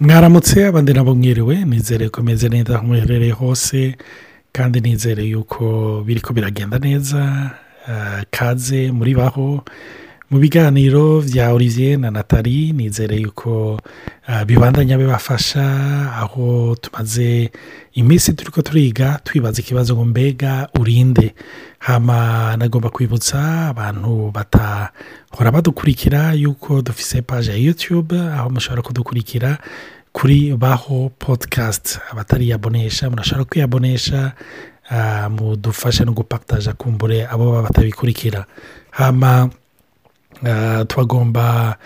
mwaramutse abandi nabo mwiriwe nizere ko meze neza aho muherereye hose kandi nizere yuko biri ko biragenda neza kaze muri baho. Mu biganiro bya olivier na natali nizere yuko bibandanya bibafasha aho tumaze iminsi turi ko turiga twibaza ikibazo ngo mbega urinde. Hama nagomba kwibutsa abantu batahora badukurikira yuko dufise paje ya yutube aho mushobora kudukurikira kuri baho podikasti abatariyabonesha murashobora kwiyabonesha mudufashe no gupataja kumbure abo baba batabikurikira. Hama tubagomba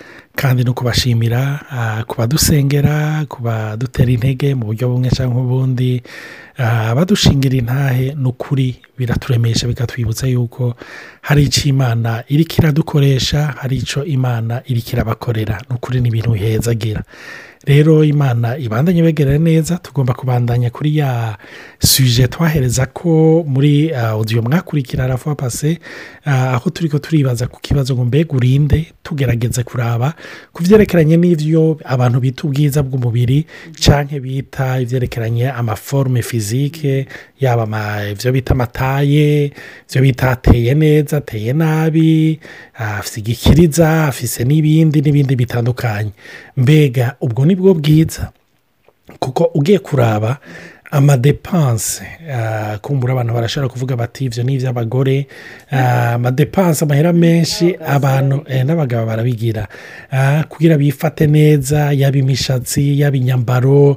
kandi no kubashimira kubadusengera kubadutera intege mu buryo bumwe cyangwa ubundi abadushingira intahe ni ukuri biraturemesha bikatwibutsa yuko hari icyo imana iri kiradukoresha hari icyo imana iri kirabakorera ni ukuri ni ibintu bihezagira. Rero imana ibandanye begereye neza tugomba kubandanya kuri ya suje twahereza ko muri odiyo mwakurikira aravuga pase aho turi ko turibaza ku kibazo ngo mbega urinde tugerageze kuraba ku byerekeranye n'ibyo abantu bita ubwiza bw'umubiri cyangwa bita ibyerekeranye amaforume fizike yaba ibyo bita amataye ibyo bita ateye neza ateye nabi afite igikiriza afise n'ibindi n'ibindi bitandukanye. Mbega ubwo ni bwo bwiza. Kuko ugiye kuraba amadepanse kumbura abantu barashobora kuvuga bati ibyo ni iby'abagore amadepanse amahera menshi abantu n'abagabo barabigira. Kugira bifate neza yaba imishatsi yaba inyambaro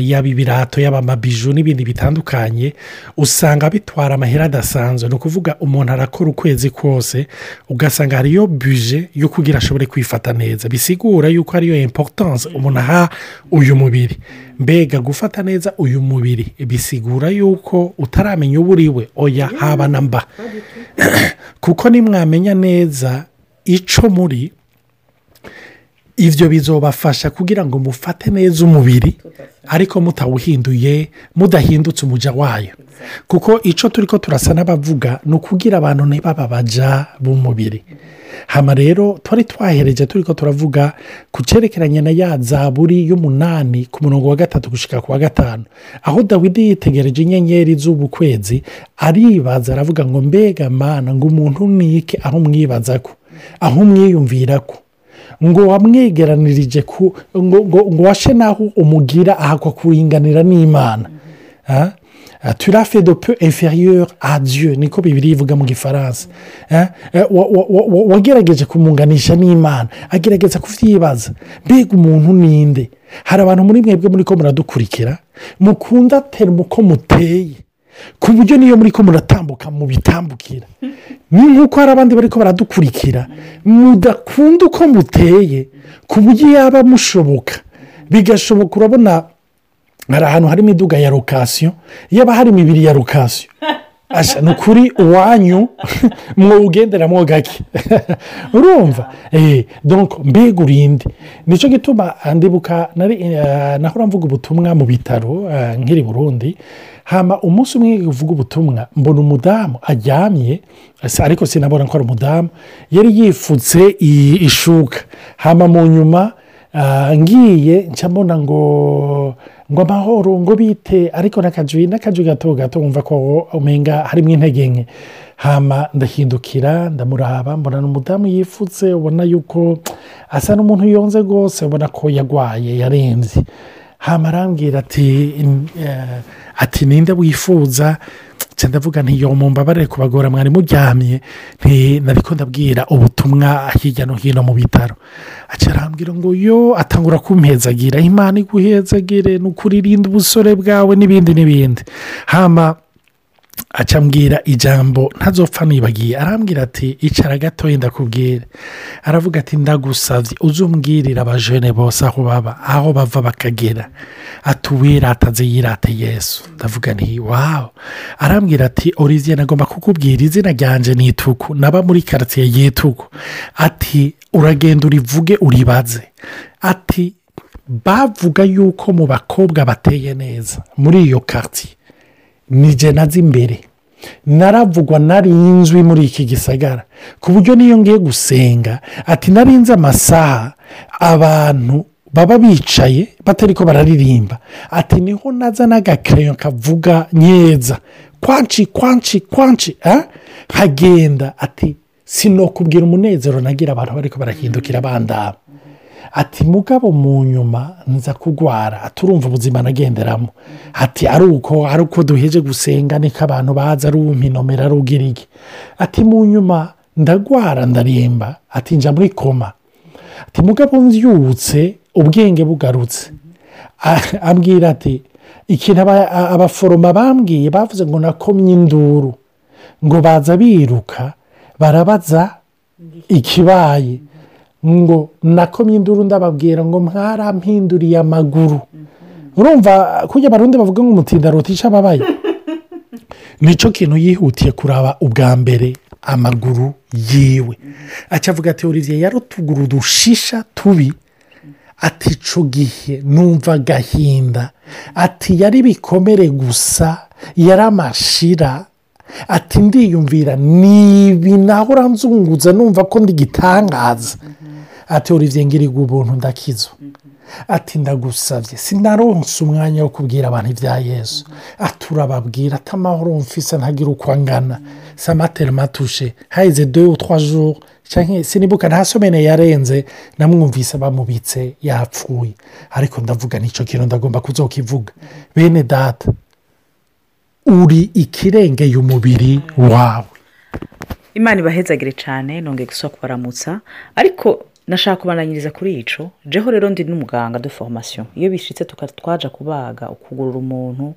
yaba ibirato yaba amabiju n'ibindi bitandukanye usanga bitwara amahera adasanzwe. Ni ukuvuga umuntu arakora ukwezi kose ugasanga hariyo buje yo kugira ashobore kwifata neza. Bisigura yuko ariyo importance umuntu aha uyu mubiri. Mbega gufata neza uyu mubiri. Bisigura yuko utaramenya uwo uriwe oya haba na mba. Kuko nimwamenya neza icyo muri ibyo bizobafasha kugira ngo mufate neza umubiri ariko mutawuhinduye mudahindutse umujya wayo. Kuko icyo turi ko turasa n'abavuga ni ukugira abantu ntibababaja b'umubiri. Hano rero twari twahereje turi ko turavuga ku cyerekeranye na ya zaburi y'umunani ku murongo wa gatatu gushyika ku wa gatanu. Aho dawidi yitegereje inyenyeri z'ubu kwezi aribaza aravuga ngo mbega mana ngo umuntu nike aho umwibaza ko aho umwiyumvira ko ngo wamwegeranirije ngo washe naho umugira ahakwa kuringanira n'imana. Turafe peu inferieur à dieu niko bibiri ivuga mu gifaransa. Wagerageje kumunganisha n'imana agerageza kuvyibaza. Mbega umuntu ninde hari abantu muri mwebwe muri ko muradukurikira? Mukunda terimo uko muteye? Ku buryo niyo muri ko muratambuka mu bitambukira ni nk'uko hari abandi bari ko baradukurikira. Mudakunda uko muteye ku buryo yaba mushoboka. Bigashoboka urabona hari ahantu hari imiduga ya lokasiyo yaba hari imibiri ya lokasiyo ni ukuri uwanyu mwugenderamo gake urumva? Mbega urinde ni cyo gituma ndibuka nahora mvuga ubutumwa mu bitaro nk'iri burundi. Hama umunsi umwe uvuga ubutumwa mbona umudamu aryamye ariko sinabona ko ari umudamu yari yifutse ishuka. Hama mu nyuma ngiye mbona ngo ngo amahoro ngo bite ariko n'akajuyi n'akajuyi gato gato wumva ko umenga harimo intege nke hama ndahindukira ndamuraba mbona ni umudamu yifutse ubona yuko asa n'umuntu yonze rwose ubona ko yarwaye yarembye hama arambwira ati ati ninde wifuza ndavuga ntiyomumbabarire kubagora mwari muryamye ntabwo ndabwira ubutumwa hirya no hino mu bitaro. Arambwira ngo yo atangura kumpezagira imana iguhezagire ni ukuririnda ubusore bwawe n'ibindi n'ibindi. Hama acambwira ijambo ntazopfa nibagiye. Arambwira ati icara gatoya ndakubwire. Aravuga ati ndagusabye uzumbwirira abajene bose aho baba aho bava bakagera. Atuwirataze yirate yesu. Ndavuga nti wawu arambwira ati olivier nagomba kukubwira izina ryanje ni ituku naba muri karitsiye y'ituku ati uragenda urivuge uribaze. Ati bavuga yuko mu bakobwa bateye neza muri iyo karitsiye ni nazi imbere naravugwa narinzwi muri iki gisagara ku buryo niyo ngiye gusenga ati narinze amasaha abantu baba bicaye batari ko bararirimba. Ati ni ho naza n'agakereyo kavuga nyeza. Kwanci kwanci kwanci nkagenda ati sinokubwira umunezero nagira abantu bari ko barahindukira bandaba ati mugabo mu nyuma nza kugwara. Aturumva ubuzima nagenderamo. Ati ari uko ari uko duheje gusenga niko abantu baza ari umpinomero ari ugirige ati mu nyuma ndagwara ndaremba. Ati nja muri koma. Ati mugabo mbyutse ubwenge bugarutse. Ambwira ati ikintu abaforoma bambwiye bavuze ngo nakomye induru. Ngo baza biruka barabaza ikibaye. Ngo nakomye induru ndababwira ngo mwarampinduriye amaguru. Urumva kujya abarundi bavuga ngo umutinda rutisha ababaye. Nicyo kintu yihutiye kuraba ubwa mbere amaguru yiwe. Acavuga ati olivier yari utuguru dushisha tubi. Ati ico gihe numva agahinda ati yari ibikomere gusa yari amashira. Ati ndiyumvira nibi nahora nzunguza numva ko ndigitangaza ati olivier ngiriga ubuntu ndakizwa ati ndagusabye sinaronse umwanya wo kubwira abantu ibya yesu. Aturababwira ati amahoro mfise ntagira uko angana. Samatere matushe trois jours cyangwa sinibuka nta somene yarenze namwumvise bamubitse yapfuye. Ariko ndavuga ni cyo kintu ndagomba kuzokivuga. Bene data uri ikirengeye umubiri wawe. Imana ibahezagire cyane nongeye gusaba kubaramutsa. Ariko nashaka kubananyiriza kuri ico jeho rero ndi n'umuganga de formation. Iyo bishitse twaja kubaga ukugurura umuntu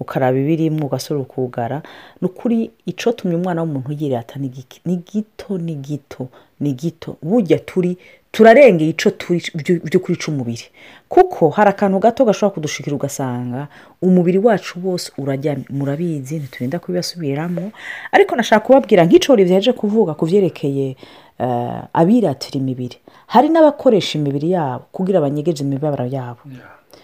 ukaraba ibirimo ugasura ukugara ni ukuri ico tumye umwana w'umuntu yirata ni gito ni gito ni gito. Burya turi turarengeye ico turi byo kuri umubiri kuko hari akantu gato gashobora kudushikira ugasanga umubiri wacu wose urajyamye murabizi ntiturinda kubibasubiramo ariko nashaka kubabwira nk'icyo yaje kuvuga ku byerekeye abiratira imibiri. Hari n'abakoresha imibiri yabo kugira banyegeje imibabaro yabo.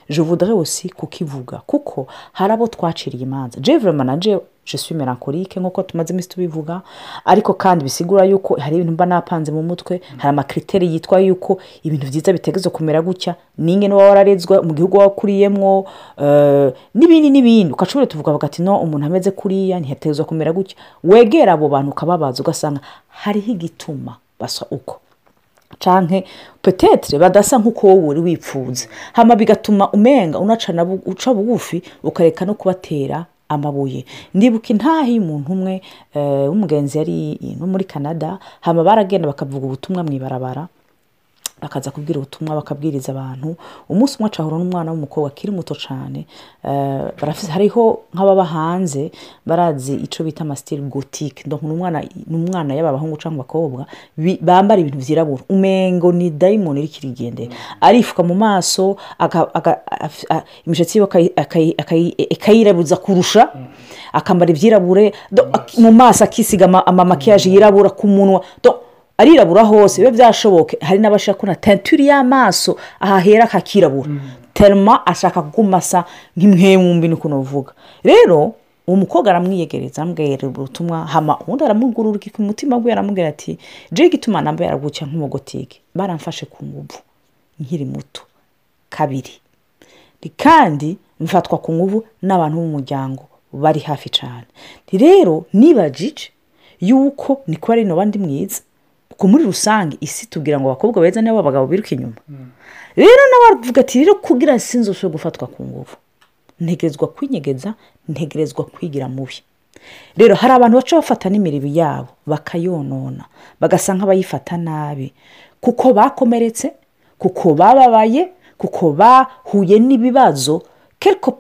Je voudrais aussi kukivuga kuko hari abo twaciriye imanza. Je vraiment je suis melancholique nk'uko tumaze iminsi tubivuga. Ariko kandi bisigura yuko hari ibintu mba napanze mu mutwe hari amakriteri yitwa yuko ibintu byiza bitegeze kumera gutya ninge niba wararezwe mu gihugu wakuriyemwo n'ibindi n'ibindi. Ukashobora tuvuga ati no umuntu ameze kuriya ntiyategezwa kumera gutya. Wegera abo bantu ukababaza ugasanga hariho igituma basa uko. Canke petetre badasa nk'uko wowe uri wipfuza. Hama bigatuma umenga unacana uca bugufi ukareka no kubatera amabuye. Ndibuka intahi y'umuntu umwe w'umugenzi yari no muri canada hama baragenda bakavuga ubutumwa mu ibarabara. Bakaza kubwira ubutumwa bakabwiriza abantu. Umunsi umwe acahura n'umwana w'umukobwa akiri muto cyane hariho nk'ababa hanze barazi icyo bita amasitiri gotike ni umwana yaba abahungu cyangwa abakobwa bambara ibintu byirabura umengo ni dayimoni iri kirigendera arifuka mu maso imishatsi yiwe akayirabuza kurusha akambara ibyirabure mu maso. akisiga amamakiyaje yirabura ku munwa. Arirabura hose biba byashoboke hari n'abashaka kubona tenturi y'amaso ahahera hakirabura terima ashaka kugumasa nk'imwemwumbi ni ukuntu rero uwo mukobwa aramwiyegereza amubwira ubutumwa hama ubundi aramugurura ku mutima we aramubwira ati jege ituma namba yaraguca nk'umugotike. Baramfashe ku nguvu nkiri muto. Kabiri. Kandi mfatwa ku nguvu n'abantu b'umuryango bari hafi cyane rero nibajije yuko ni kuba ari bandi mwiza. Kuko muri rusange isi tubwira ngo abakobwa beza nibo abagabo biruka inyuma. Rero nawe aravuga ati rero kugira sinzi ushobora gufatwa ku nguvu. Ntegerezwa kwinyegeza ntegerezwa kwigira mubi. Rero hari abantu baca bafata n'imiribi yabo bakayonona bagasa nk'abayifata nabi. Kuko bakomeretse kuko bababaye kuko bahuye n'ibibazo.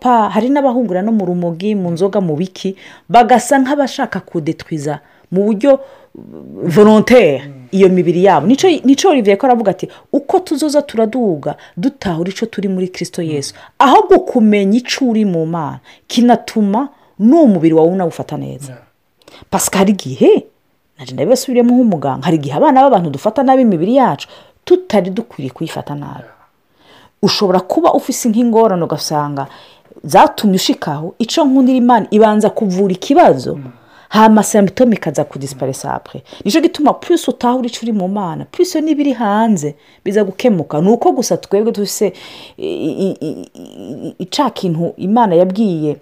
Pa hari n'abahungura no mu rumogi mu nzoga mu biki bagasa nk'abashaka kudetwiza mu buryo volontere iyo mibiri yabo. Nicyo olivier ko aravuga ati uko tuzoza turaduga dutahura icyo turi muri kirisito yesu. Ahubwo kumenya icyo uri mu mana kinatuma n'uwo mubiri wawe unawufata neza. Pasika hari igihe nagenda bibasubiremo nk'umuganga hari igihe abana b'abantu dufata nabi imibiri yacu tutari dukwiriye kuyifata nabi. Ushobora kuba ufise nk'ingorane ugasanga zatumye ushikaho icyo nkundira imana ibanza kuvura ikibazo. Hama symptome ikaza kudisiparisa apure ni cyo gituma purisi utahura icyo uri mu mana purisi iyo n'ibiri hanze biza gukemuka. Ni uko gusa twebwe dufise ica kintu imana yabwiye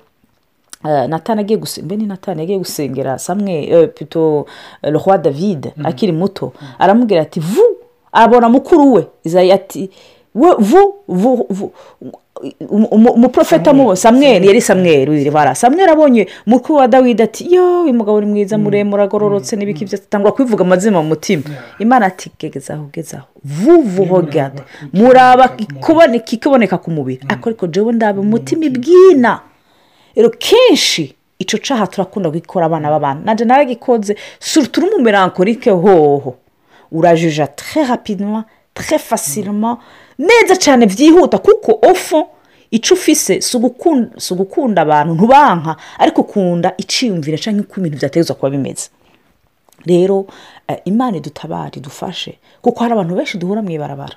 Eh, natani agiye gusenga ni natani yagiye gusengera samwe eh, eh, le roi david akiri muto. Aramubwira ati vu abona mukuru we vu vu vu umuprofeta mu samweri yari samweri wiri bara samweri abonye mukuru wa dawidi ati yo uyu mugabo ni mwiza muremure agororotse n'ibiki byose atangwa kwivuga amazina mu mutima imana ati gezaho gezaho vuvu hogade muraba ikiboneka ikiboneka ku mubiri ariko ariko jewe ndaba umutima ibwina rero kenshi icyo caha turakunda gukora abana b'abantu nanjye naragikoze surutu uri mu melankolike hoho urajuja tre rapidement tre facilement neza cyane byihuta kuko ofo icyo ufise si ugukunda abantu ntubanka ariko ukunda iciyumvira cyangwa uko ibintu byategetswe kuba bimeze. Rero eh, imana idutabare idufashe kuko hari abantu benshi duhura mu ibarabara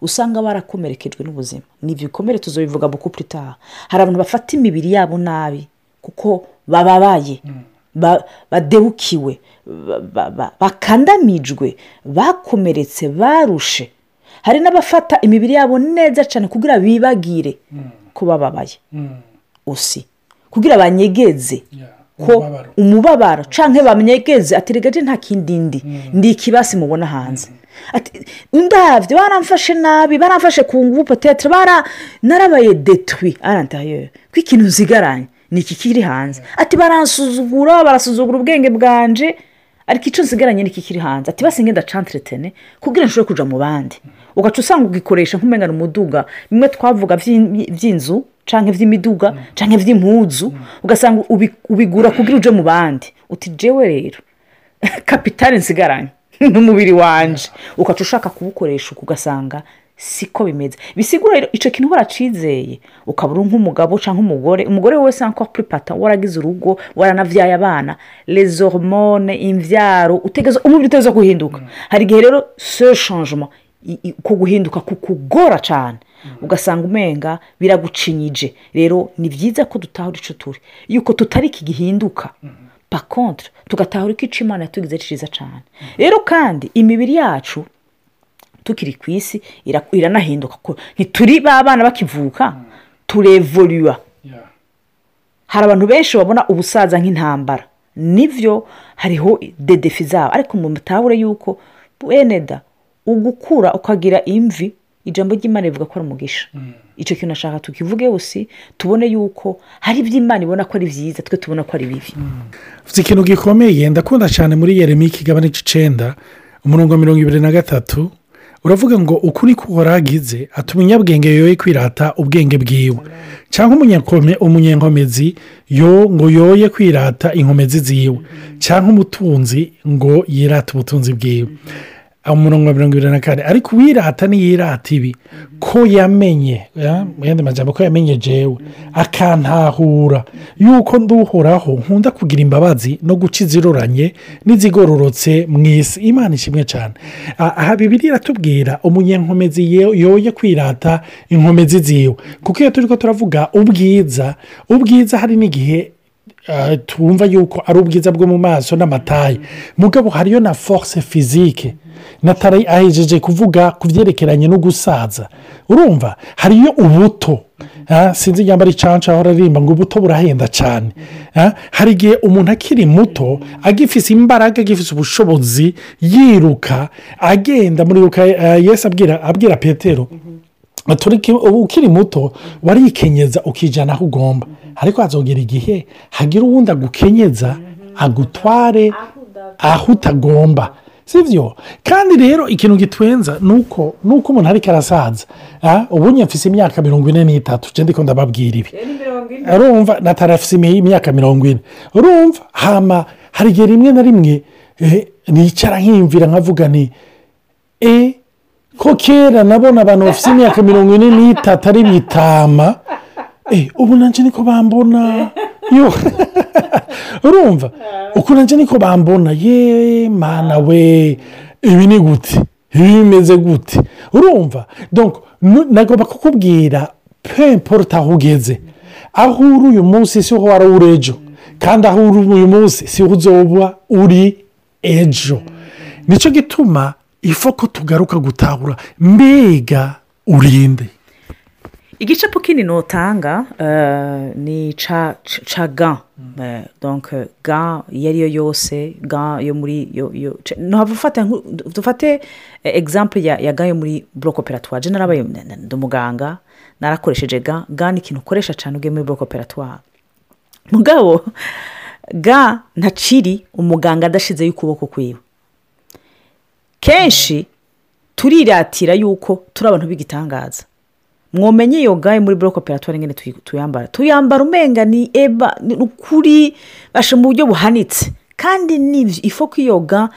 usanga barakomerekejwe n'ubuzima. Ni ibyo bikomere tuzobivuga buku puritaha hari abantu bafata imibiri yabo nabi kuko bababaye ba- badebukiwe ba- ba- ba- bakandamijwe bakomeretse barushe. Hari n'abafata imibiri yabo neza cyane kugira bibagire ko bababaye usi. Kugira banyegeze ko umubabaro. cyangwa bamyegeze ati rega je nta kindi ndi ndi ikibasi mubona hanze. Ati ndabyo baramfashe nabi baramfashe ku ngubu potetre bara narabaye detwi. Arantayeri ko ikintu nsigaranye ni iki kiri hanze? Ati baransuzugura barasuzugura ubwenge bwanje. Ariko icyo nsigaranye ni iki kiri hanze. Ati basi ngenda cantiretene kugira nshobore kuja mu bandi. Ugaca usanga ugikoresha nk'umengana umuduga. Bimwe twavuga vy'in- vy'inzu canke vy'imiduga canke vy'impuzu ugasanga ubi- ubigura kugira uje mu bandi. Uti jewe rero kapitali nsigaranye n'umubiri wanje. Ugaca ushaka kuwukoresha uko ugasanga siko bimeze. Bisigura icyo kintu waracizeye ukaba uri nk'umugabo cyangwa umugore umugore wese encore plus pata waragize urugo waranavyaye abana. Les hormones imvyaro utegeza umubiri uteza guhinduka. Hari igihe rero i- i- uko guhinduka kukugora cyane ugasanga umenga biragucinyije. Rero ni byiza ko dutahura icyo turi. Yuko tutari iki gihinduka pa contre tugatahura ko icyo imana yatugize cyiza cyane rero kandi imibiri yacu tukiri ku isi ira- iranahinduka ntituri ba bana bakivuka turevoluwa hari abantu benshi babona ubusaza nk'intambara. Nibyo hariho dedefi zabo. Ariko mu mutahure yuko weneda ugukura ukagira imvi ijambo ry'imana rivuga ko ari umugisha. Icyo kintu ashaka tukivuge gusi tubone yuko hari ibyo imana ibona ko ari byiza twe tubona ko ari bibi. Ufite ikintu gikomeye ndakunda cyane muri yeremiya ikigabane cy'icenda umurongo wa mirongo ibiri na gatatu. Uravuga ngo ukuri kuhoragize atuma umunyabwenge yoye kwirata ubwenge bwiwe. Cyangwa umunyenkomezi yo ngo yoye kwirata inkomezi ziwe. Cyangwa umutunzi ngo yirate ubutunzi bwiwe. Umurongo wa mirongo ibiri na kane ariko uwirata niyirata ibi ko yamenye ya, mu yandi majambo ko yamenye jewe akantahura. Yuko nduhoraho nkunda kugira imbabazi no guca iziroranye n'izigororotse mu isi imana ishimwe cyane Ah, aha bibiri iratubwira umunyenkomezi ye- yoye kwirata inkomezi ziwe. Kuko iyo turi ko turavuga ubwiza ubwiza hari n'igihe twumva yuko ari ubwiza bwo mu maso n'amataye mugabo hariyo na force physique. Natari ahejeje kuvuga ku byerekeranye no gusaza. Urumva hariyo ubuto. Ah, sinzi inyamba ari canca ahora aririmba ngo ubuto burahenda cyane Ah, hari igihe umuntu akiri muto agifise imbaraga agifise ubushobozi yiruka agenda muri yesu abwira abwira petero ubu ukiri muto warikenyeza ukijyana aho ugomba. Ariko hazogera igihe hagira uwundi agukenyeza agutware aho utagomba. Si byo kandi rero ikintu gitwenza ni uko ni uko umuntu ariko arasaza. Ah, ubu nyafise imyaka mirongo ine n'itatu. Njye ndiko ndababwira ibi. Urumva natarafise imyaka mirongo ine. Urumva hama hari igihe rimwe na rimwe eh, nicara nkiyumvira nkavuga ni e ko kera nabona abantu bafite imyaka mirongo ine n'itatu ari bitama e ubu nanjye niko bambona. Urumva? Uku nanjye niko bambona. Ye mana we ibi ni gute? Ibi bimeze gute? Urumva? Nagomba kukubwira pe importe aho ugeze. Aho uri uyu munsi si ho wari uri ejo. Kandi aho uri uyu munsi si ho uzoba uri ejo. Nicyo gituma ifu ko tugaruka gutahura mbega urinde. Igicapu kindi notanga eh, ni ca ga. Eh, donc eh, ga iyo ari yo yose ga yo muri yo yo dufate eh, exemple ya ya ga yo muri operatoire. Je narabaye ndi umuganga narakoresheje ga. Ga ni ikintu ukoresha cyane ugiye muri bloc operatoire. Mugabo ga ntaciri umuganga adashizeho ukuboko kwiwe. Kenshi turiratira yuko turi abantu b'igitangaza. Mwomenye iyo gaye muri bloc operatoire ngene tuyi- tuyambara. Tuyambara umenga ni eba ni ukuri bashe mu buryo buhanitse. Kandi ni byo ifo ko iyo ga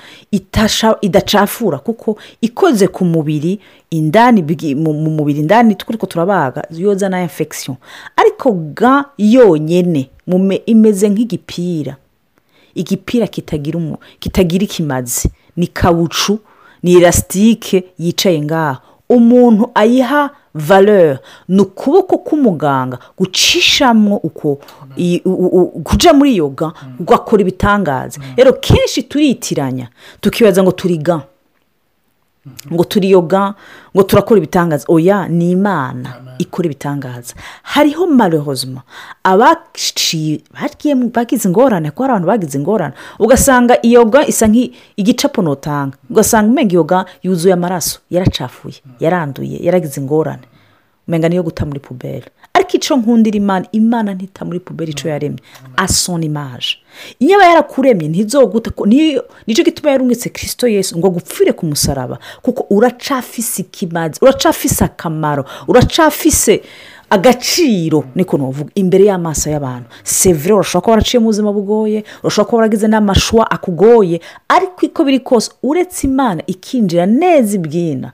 idacafura kuko ikoze ku mubiri indani mu mu mubiri indani turiko turabaga yoza na infection. Ariko ga yonyene mume- imeze nk'igipira. Igipira kitagira ikimazi. Ni kawucu ni elasitike yicaye ngaha. Umuntu ayiha valeur. Ni ukuboko k'umuganga gucishamwo uko kuja muri iyo ga ugakora ibitangaza. Rero kenshi turitiranya tukibaza ngo turi ga? Ngo turi yoga ngo turakora ibitangaza. Oya ni imana ikora ibitangaza. Hariho marehozima bagize ingorane kuko hari abantu bagize ingorane. Ugasanga iyo ga isa nk'igicapu notanga. Ugasanga umenga iyo ga yuzuye amaraso yaracafuye yaranduye yaragize ingorane. Umenga niyo guta muri puberi. Ariko icyo nkundira imana imana ntita muri puberi icyo yaremye. Asona imaje iyo aba yarakuremye niyo- ni cyo gituma yarungitse kirisito yesu ngo agupfire ku musaraba. Kuko uracafise ikimazi uracafise akamaro uracafise agaciro. Niko nuvuga imbere y'amaso y'abantu. Sevure urashobora kuba waraciye mu buzima bugoye urashobora kuba waragize n'amashwa akugoye ariko uko biri kose uretse imana ikinjira neza ibyina.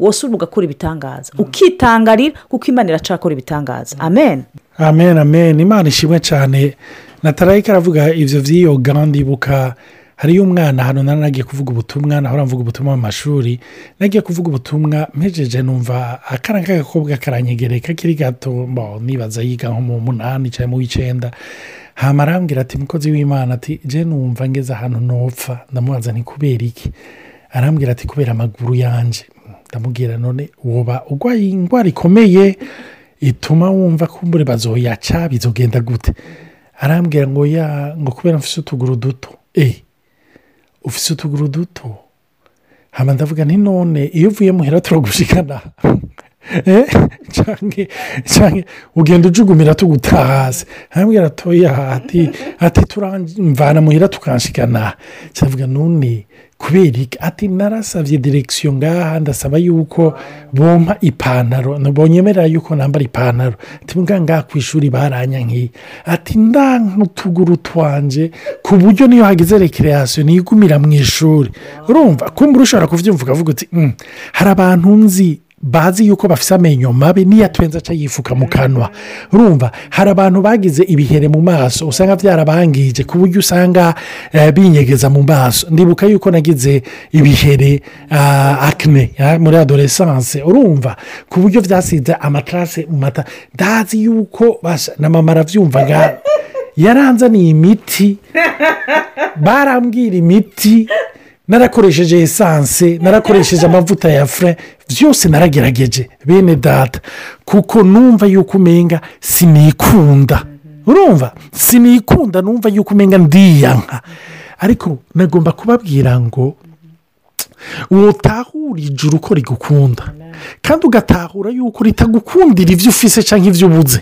Wose ugakora ibitangaza. Ukitangarira kuko imana iracakora ibitangaza. Amen. Amen amen. Imana ishimwe cyane. Natarayika aravuga ibyo by'iyo gahunda ibuka. Hariyo umwana hano nari nagiye kuvuga ubutumwa naho mvuga ubutumwa mu mashuri. Nagiye kuvuga ubutumwa mpejeje numva akana k'agakobwa karanyegereye kakiri gato. Nibaza yiga nko mu munani cyangwa mu w'icyenda hama arambwira ati mukozi w'imana ati je numva ngeze ahantu nopfa ndamubaza ni kubera iki? Arambwira ati kubera amaguru yanjye ndamubwira none woba urwaye indwara ikomeye ituma wumva ko mbure bazoyaca bizogenda gute. Arambwira ngo ya ngo kubera mfise utuguru duto. E ufise utuguru duto? Hama ndavuga nti none iyo uvuye muhera turagushikana Canke ugenda ujugumira tugutaha hasi arambwira atoya ati ati turamvana muhira tukanshikana ndavuga none kubera iki ati narasabye direkisiyo ngaha ndasaba yuko bompa ipantaro bonyemerera yuko nambara ipantaro ati ngaha ku ishuri baranyankiye ati ndanka utuguru twanje ku buryo niyo hagize rekereyasiyo nigumira mu ishuri urumva kumbura ushobora kubyumva ukavuga uti "Mm, hari abantu nzi bazi yuko bafite amenyo mabi niyo atwenze aca yifuka mu kanwa. Urumva hari abantu bagize ibihere mu maso usanga byarabangije ku buryo usanga eh, binyegeza mu maso. Ndibuka yuko nagize ibihere ah, akne ya, muri adoresanse urumva ku buryo byasize amatarase mu mata. Ndazi yuko na mama arabyumvaga yaranzaniye imiti. Barambwira imiti. Narakoresheje esanse narakoresheje amavuta ya fure byose naragerageje bene data. Kuko numva yuko umenga sinikunda. Urumva? Sinikunda numva yuko umenga ndiyanka ariko nagomba kubabwira ngo wotahura ijuru ko rigukunda. Kandi ugatahura yuko ritagukundira ibyo ufise cyangwa ibyo ubuze.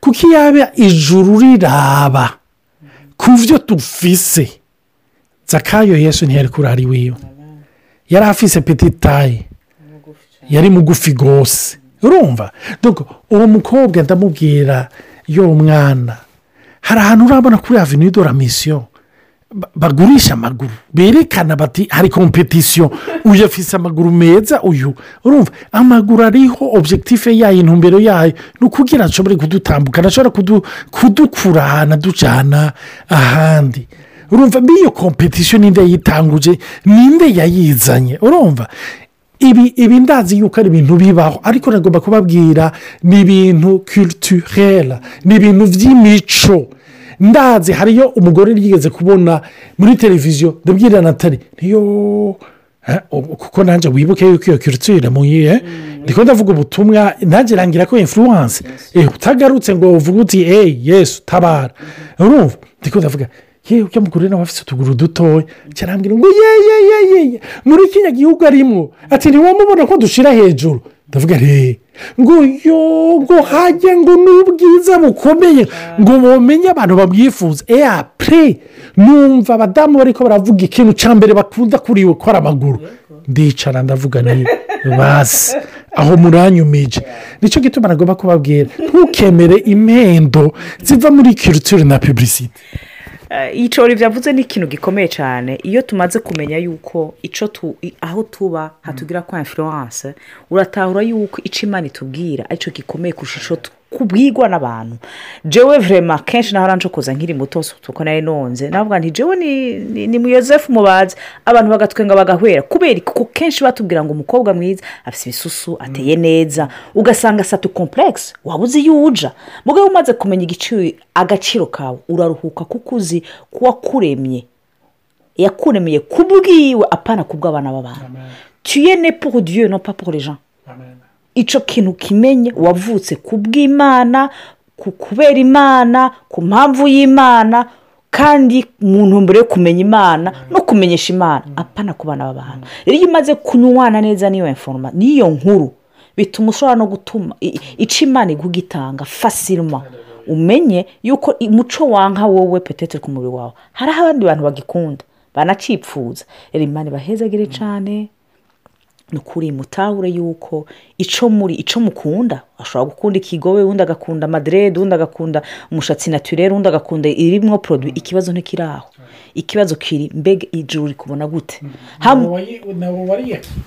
Kuko iyo yaba ijuru riraba ku byo dufise zakayo yesu ntiyari kurara iwiwe yari afise petitaye yari mugufi rwose urumva uwo mukobwa ndamubwira yo mwana hari ahantu urabona kuri la mission ba- bagurisha amaguru berekana bati hari kompetisiyo uyu afise amaguru meza uyu urumva amaguru ariho objective yayo intumbero yayo ni ukugira ngo ashobore kudutambukana ashobora kudu- kudukura ahantu adujyana ahandi. Urumva n'iyo kompetisiyo ninde yayitanguje ninde yayizanye urumva? Ibi ibi ndazi yuko ari ibintu bibaho ariko nagomba kubabwira ni ibintu kiriturere ni ibintu by'imico ndazi hariyo umugore yigeze kubona muri televiziyo ndabwira natali niyo eh, kuko nanjye wibuke yuko iyo kiritsire mu yihe ndiko ndavuga ubutumwa nanjye rangira ko influence eh, utagarutse ngo uvuge uti eee yesu tabara. Urumva? Ndiko ndavuga yewe ujya mugore nawe afite utuguru dutoya cyarambwira ngo ye ye ye ye muri kino gihugu arimo ati ntiwamubona ko dushira hejuru? Ndavuga re ngo yo ngo hajya ngo ni ubwiza bukomeye. Ngo bumenye abantu babwifuza e apure numva abadamu bari ko baravuga ikintu cya mbere bakunda kuri we ko ari amaguru. Ndicara ndavuga ni basi aho muranyumije. Nicyo gituma nagomba kubabwira. Ntukemere impendo ziva muri kirutire na pubulisite icyo byavuze ni ikintu gikomeye cyane iyo tumaze kumenya yuko aho tuba hatugira kwa influence uratahura yuko icyo imana itubwira ari cyo gikomeye kurusha icyo kubwirwa n'abantu. Jewe vrema kenshi naho arancokoza nkiri muto kuko nari nonze. Navuga nti jewe ni, mu yosefu mubazi. Abantu bagatwenga bagahwera. Kubera kuko kenshi batubwira ngo umukobwa mwiza afite ibisusu ateye neza. Ugasanga satu kompuregisi waba uzi iyo uja? Mugabo umaze kumenya igiciro agaciro kawe uraruhuka kuko uzi ko wakuremye. Yakuremeye ku bwiwe apana ku bw'abana b'abantu. Tuye ne pour dieu non pas pour les gens. Icyo kintu kimenye wavutse ku bw'imana ku kubera imana ku mpamvu y'imana kandi mu ntumbero yo kumenya imana no kumenyesha imana. Apana ku bana b'abantu rero iyo umaze kunywana neza n'iyo informa n'iyo nkuru. Bituma ushobora no gutuma ica imana igugitanga fasirima umenye yuko umuco wanka wowe petete ku mubiri wawe. Hariho abandi bantu bagikunda banacipfuza. Rero imana ibahezagire cyane ni ukuri mutahure yuko icyo muri icyo mukunda ashobora gukunda ikigobe undi agakunda maderede undi agakunda umushatsi naturere undi agakunda irimo poroduwi ikibazo ntikiri aho ikibazo kiri mbega ijuru rikubona gute? Hamwe-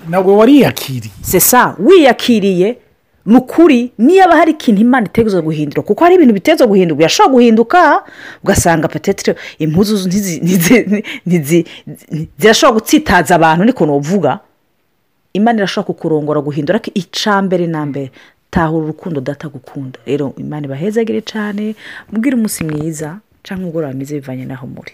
ntabwo wariyakiriye sesa wiyakiriye ni ukuri niyaba hari ikintu imana iteguza guhindura kuko hari ibintu biteza guhinduka birashobora guhinduka ugasanga petetire impuzu ntizi- ntizi- ntizi- zirashobora gutsitaza abantu niko nuvuga imana irashobora kukurongora guhindura ariko icya mbere na mbere. Tahura urukundo data gukunda rero imana ibahezagire cyane mubwire umunsi mwiza cyangwa umugoroba mwiza bivanye n'aho muri.